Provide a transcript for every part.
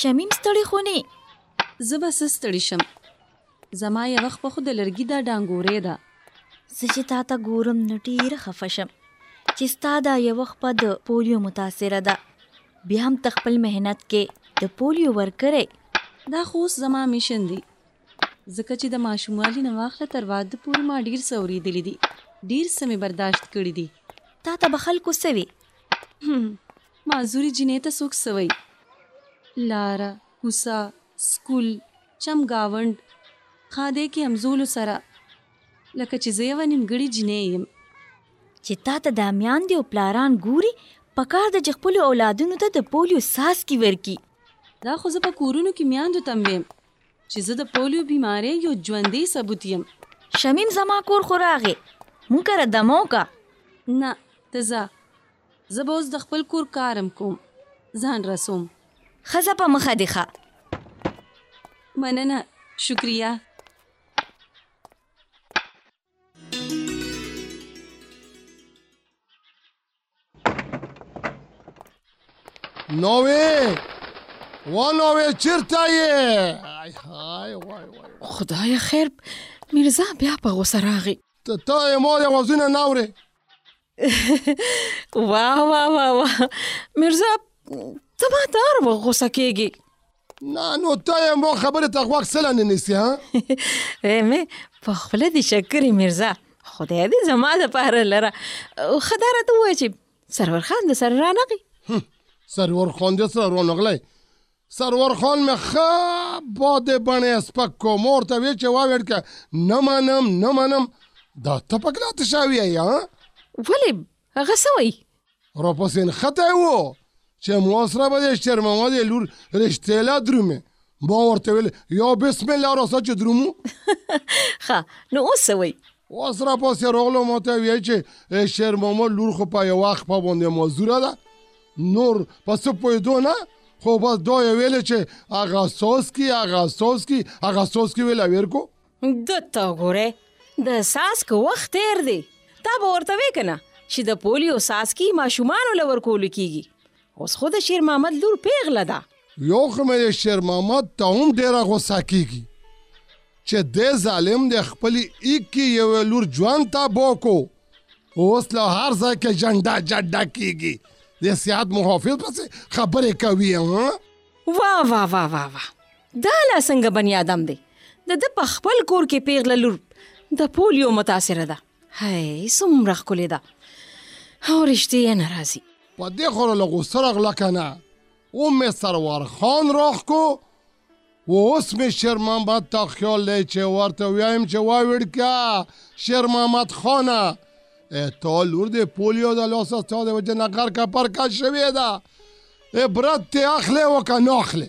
شمیم ستړی خو نه زه به څه ستړی شم زما یوه خپه خو د لرګي دا ډانګورې ده زه چې تا ته ګورم نو ډېره خفه شم چې ستا دا یوه خپه د پولیو متاثره ده بیا هم ته خپل محنت کې د پولیو ورکرې دا خو اوس زما میشن دی ځکه چې د ماشوموالي نه واخله تر واده پورې ما ډېر څه اورېدلي دي، ډېر څه مې برداشت کړي دي. تا ته به خلکو څه وي؟ هم، معذورې جینۍ ته څوک څه وایي؟ لاره، کوڅه، سکول، چم ګاونډ، ښادۍ کې همزولو سره، لکه چې زه یوه نیمګړې جینۍ یم. چې تا ته دا میاندې او پلاران ګوري، په کار ده چې خپلو اولادونو ته د پولیو څاڅکي ورکړي. دا خو زه په کورونو کې میاندو ته مړ یم، چې زه د پولیو بیمارۍ یو ژوندی ثبوت یم. شمیم زما کور خو راغې مونږ کره دمه وکه. نه ته ځه زه به اوس د خپل کور کارم کوم ځان رسوم. ښځه په مخه دې ښه. مننه شکریه. نوې و نوې چیرته یې خدای خیر مرزا بیا په غوسه راغی ته ته یې مور یوازونه نه اورې واه واه واه واه مرزا ته ما ته هر وخت غوسه کېږي نه نو ته یې مو خبرې ته غوږ سلا نه نیسي ها مې په خپل دي شکرې مرزا خدای دې زما د پاره لره خدای راته وایي چې سرور خان د سره رانغی سرور خان د سره رانغلی سرور خان مې ښه باد بڼې سپک کو مور ته وی چې واویډ که نه منم نه منم دا ته پکلا تشاوی یا ولې هغه څه وایي راپسې نښتی و چې ما سره به د شېرمحمد لور رشتې لا درومې ما ورته ویل یا بسم الله راسه چې درومو ښه نو اوس څه وایي اوس راپسې راغلو ما ته ویل چې شېرمحمد لور خو په یوه خپه باندې مزدوره ده نور په څه پوهېدو نه خو بس دا یې ویل چې هغه سوز کې هغه سوز کې هغه سوز کې ویل ویر کو دته ګوره د ساسک وخت تیر دی تا به ورته وې کنه چې د پولیو ساسکی ماشومان لور کول کیږي اوس خو د شیر محمد لور پیغله ده یو خو مې شیر محمد ته هم ډیره غوسه کیږي چې د ظالم د خپل ایکی یو لور ژوند ته بوکو اوس له هر ځای کې جنډا جنډا کیږي د سیاد محافظ پسې خبرې کوي وا وا وا وا وا دا لا څنګه بنی آدم دی د ده په خپل کور کې پیغله لور د پولیو متاثره ده هی څومره ښکلې ده او رښتې یې نه راځي په دې خورو له غوسه راغله که نه ومې سروار خان راخ کو و اوس مې شیر محمد ته خیال دی چې ورته ویایم چې واوړکه شیر محمد خانه تا لور د پولیو د لاسه ستا د وجه نه غرکه پرکه شوې ده عبرت دې اخلې وکه نه اخلې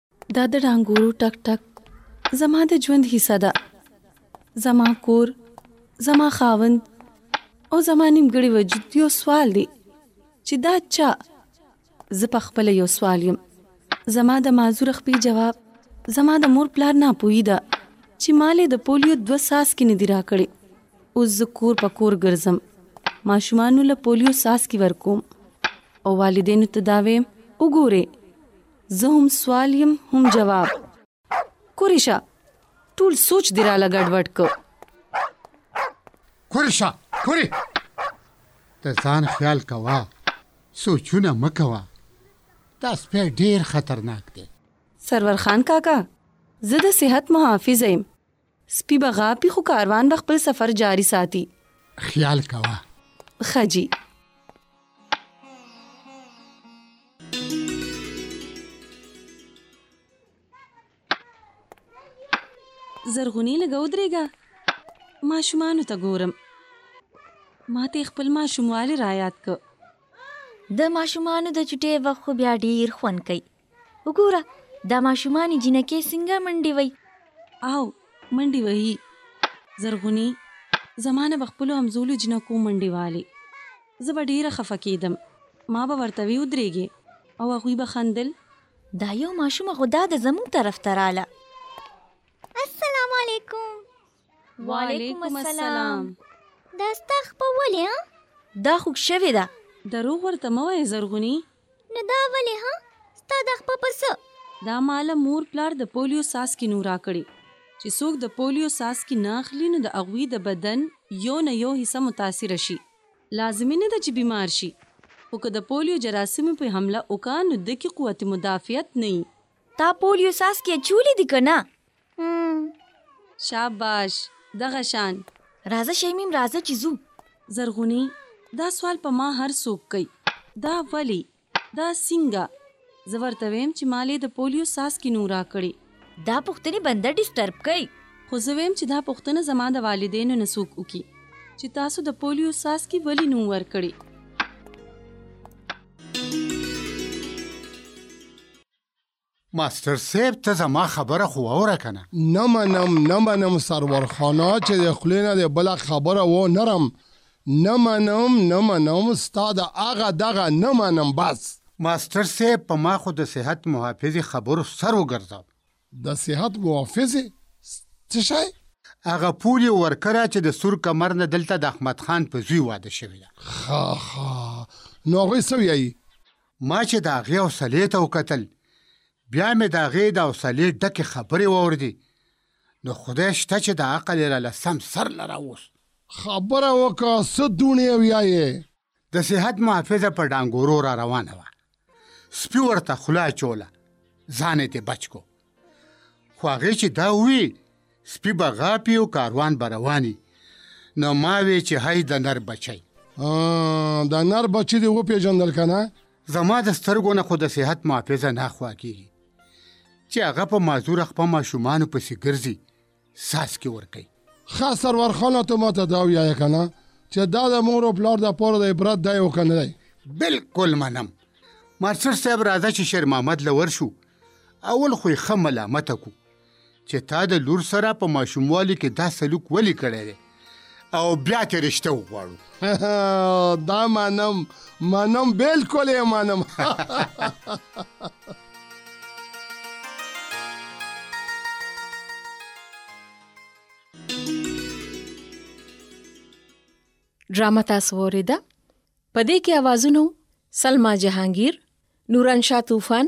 دا د ډانګورو ټک ټک زما د ژوند حصہ ده زما کور زما خاوند او زما نیمګړی وجود یو سوال دی چې دا چا زه په خپل یو سوال یم زما د مازور خپې جواب زما د مور پلار نه پوي دا چې مالې د پولیو دو ساس کې نه دی را کړی اوس زه کور په کور ګرځم ماشومانو له پولیو ساس کې ورکوم او والدینو ته دا ویم وګوره زه هم سوال یم هم جواب کورشه ټول سوچ دی راله ګډوډ کو کورشه کورې ته ځان خیال کوه سوچونه مه کوه دا سپی ډیر خطرناک دی سرور خان کاکا زه د صحت محافظ یم سپی به غاپي خو کاروان به خپل سفر جاري ساتي. خیال کوه. ښه جي. زرغونې لږه ودرېږه ماشومانو ته ګورم ماته خپل ماشوموالی را یاد که د ماشومانو د چټې وخت خو بیا ډیر خوند کوي وګوره دا ماشومانې جینکې څنګه منډې وهي. او منډې وهي زرغونې زما نه به خپلو همزولو جینکو منډې وهلې زه به ډېره خفه کېدم ما به ورته وې ودرېږئ او هغوی به خندل. دا یو ماشومه خو دا ده زموږ طرف ته راله. السلام علیکم. وعلیکم السلام. دا ستا خپه ولې ها؟ دا خوږ شوې ده. دروغ ورته مه وایه زرغونې نو دا ولې ها؟ ستا دا خپه په څه؟ دا ماله مور پلار د پولیو څاڅکي نو راکړي. چې څوک د پولیو څاڅکي نه اخلي نو د هغوی د بدن یو نه یو حصه متاثره شي. لازمي نه ده چې بیمار شي، خو که د پولیو جراثیمو پرې حمله وکړه نو دکې قوت مدافعت نه وي. تا پولیو څاڅکي اچولي دي که نه؟ شاباش دغه شان. راځه شیمیم راځه چی ځو. زرغونی دا سوال په ما هر څوک کوي دا ولي دا سنګه زه ورته ویم چی مالی د پولیو څاڅکی نو راکړی. دا پوښتنی بنده ډیسټرب کوي. خو زه ویم چی دا پوښتنه زما د والدینو نه څوک وکړي چی تاسو د پولیو څاڅکی ولي نو ورکړی. ماستر صیب ته زما خبره خو واوره کنه. نه منم نه منم سرور خانه چې د خولې نه دې بله خبره و نرم نه منم نه منم ستا د اغه دغه نه منم بس. ماستر صیب په ما خو د صحت محافظې خبرو سر وګرځاو. د صحت محافظې څه شی؟ هغه پوليو ورکره چې د سور کمر نه دلته د احمد خان په زوی واده شوې ده. خاخا نو هغوی څه ويايي؟ ما چې د هغې حوصلې ته وکتل، بیا مې د هغې د حوصلې ډکې خبرې واوردې، نو خدای شته چې د عقل یې راله سم سر له راووست. خبره وکه څه دوڼې او یا یې. د صحت محافظه په ډانګورو راروانه وه، سپي ورته خوله اچوله، ځان یې ترې بچ کړو. خو هغه چې دا وی سپی به غاپي او کاروان به رواني نو ما وی چې هاي د نر بچي د نر بچي دی و پیژندل کنه زما د سترګو نه خو د صحت محافظه نه خوا کیږي چې هغه په مازور خپل ماشومان پسې ګرځي څاڅکي ورکوي. ښه سرورخانه ته ماته دا ویایه کنه چې دا د مور او پلار د پاره د عبرت دی او کنه دی بالکل منم مارسر صاحب راځه چې شیر محمد لور شو اول خو یې ښه ملامته کو چې تا د لور سره په ماشوموالي کې دا سلوک ولې کړی دی او بیا ترې رشته وغواړو دا منم منم بالکل یې منم ډرامه تاسو وریده په دې کې اوازونو سلما جهانگیر نوران شاه طوفان